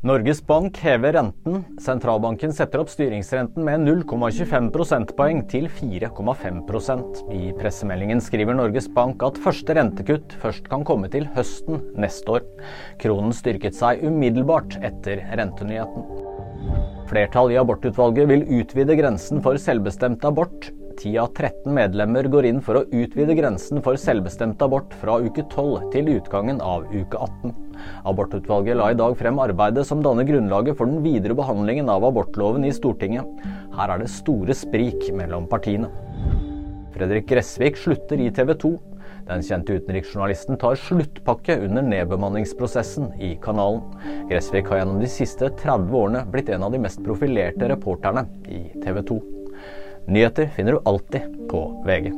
Norges Bank hever renten. Sentralbanken setter opp styringsrenten med 0,25 prosentpoeng til 4,5% I pressemeldingen skriver Norges Bank at første rentekutt først kan komme til høsten neste år. Kronen styrket seg umiddelbart etter rentenyheten. Flertall i abortutvalget vil utvide grensen for selvbestemt abort 10 av 13 medlemmer går inn for å utvide grensen for selvbestemt abort fra uke 12 til utgangen av uke 18. Abortutvalget la i dag frem arbeidet som danner grunnlaget for den videre behandlingen av abortloven i Stortinget. Her er det store sprik mellom partiene. Fredrik Gressvik slutter i TV 2. Den kjente utenriksjournalisten tar sluttpakke under nedbemanningsprosessen i kanalen. Gressvik har gjennom de siste 30 årene blitt en av de mest profilerte reporterne i TV 2. Nyheter finner du alltid på VG.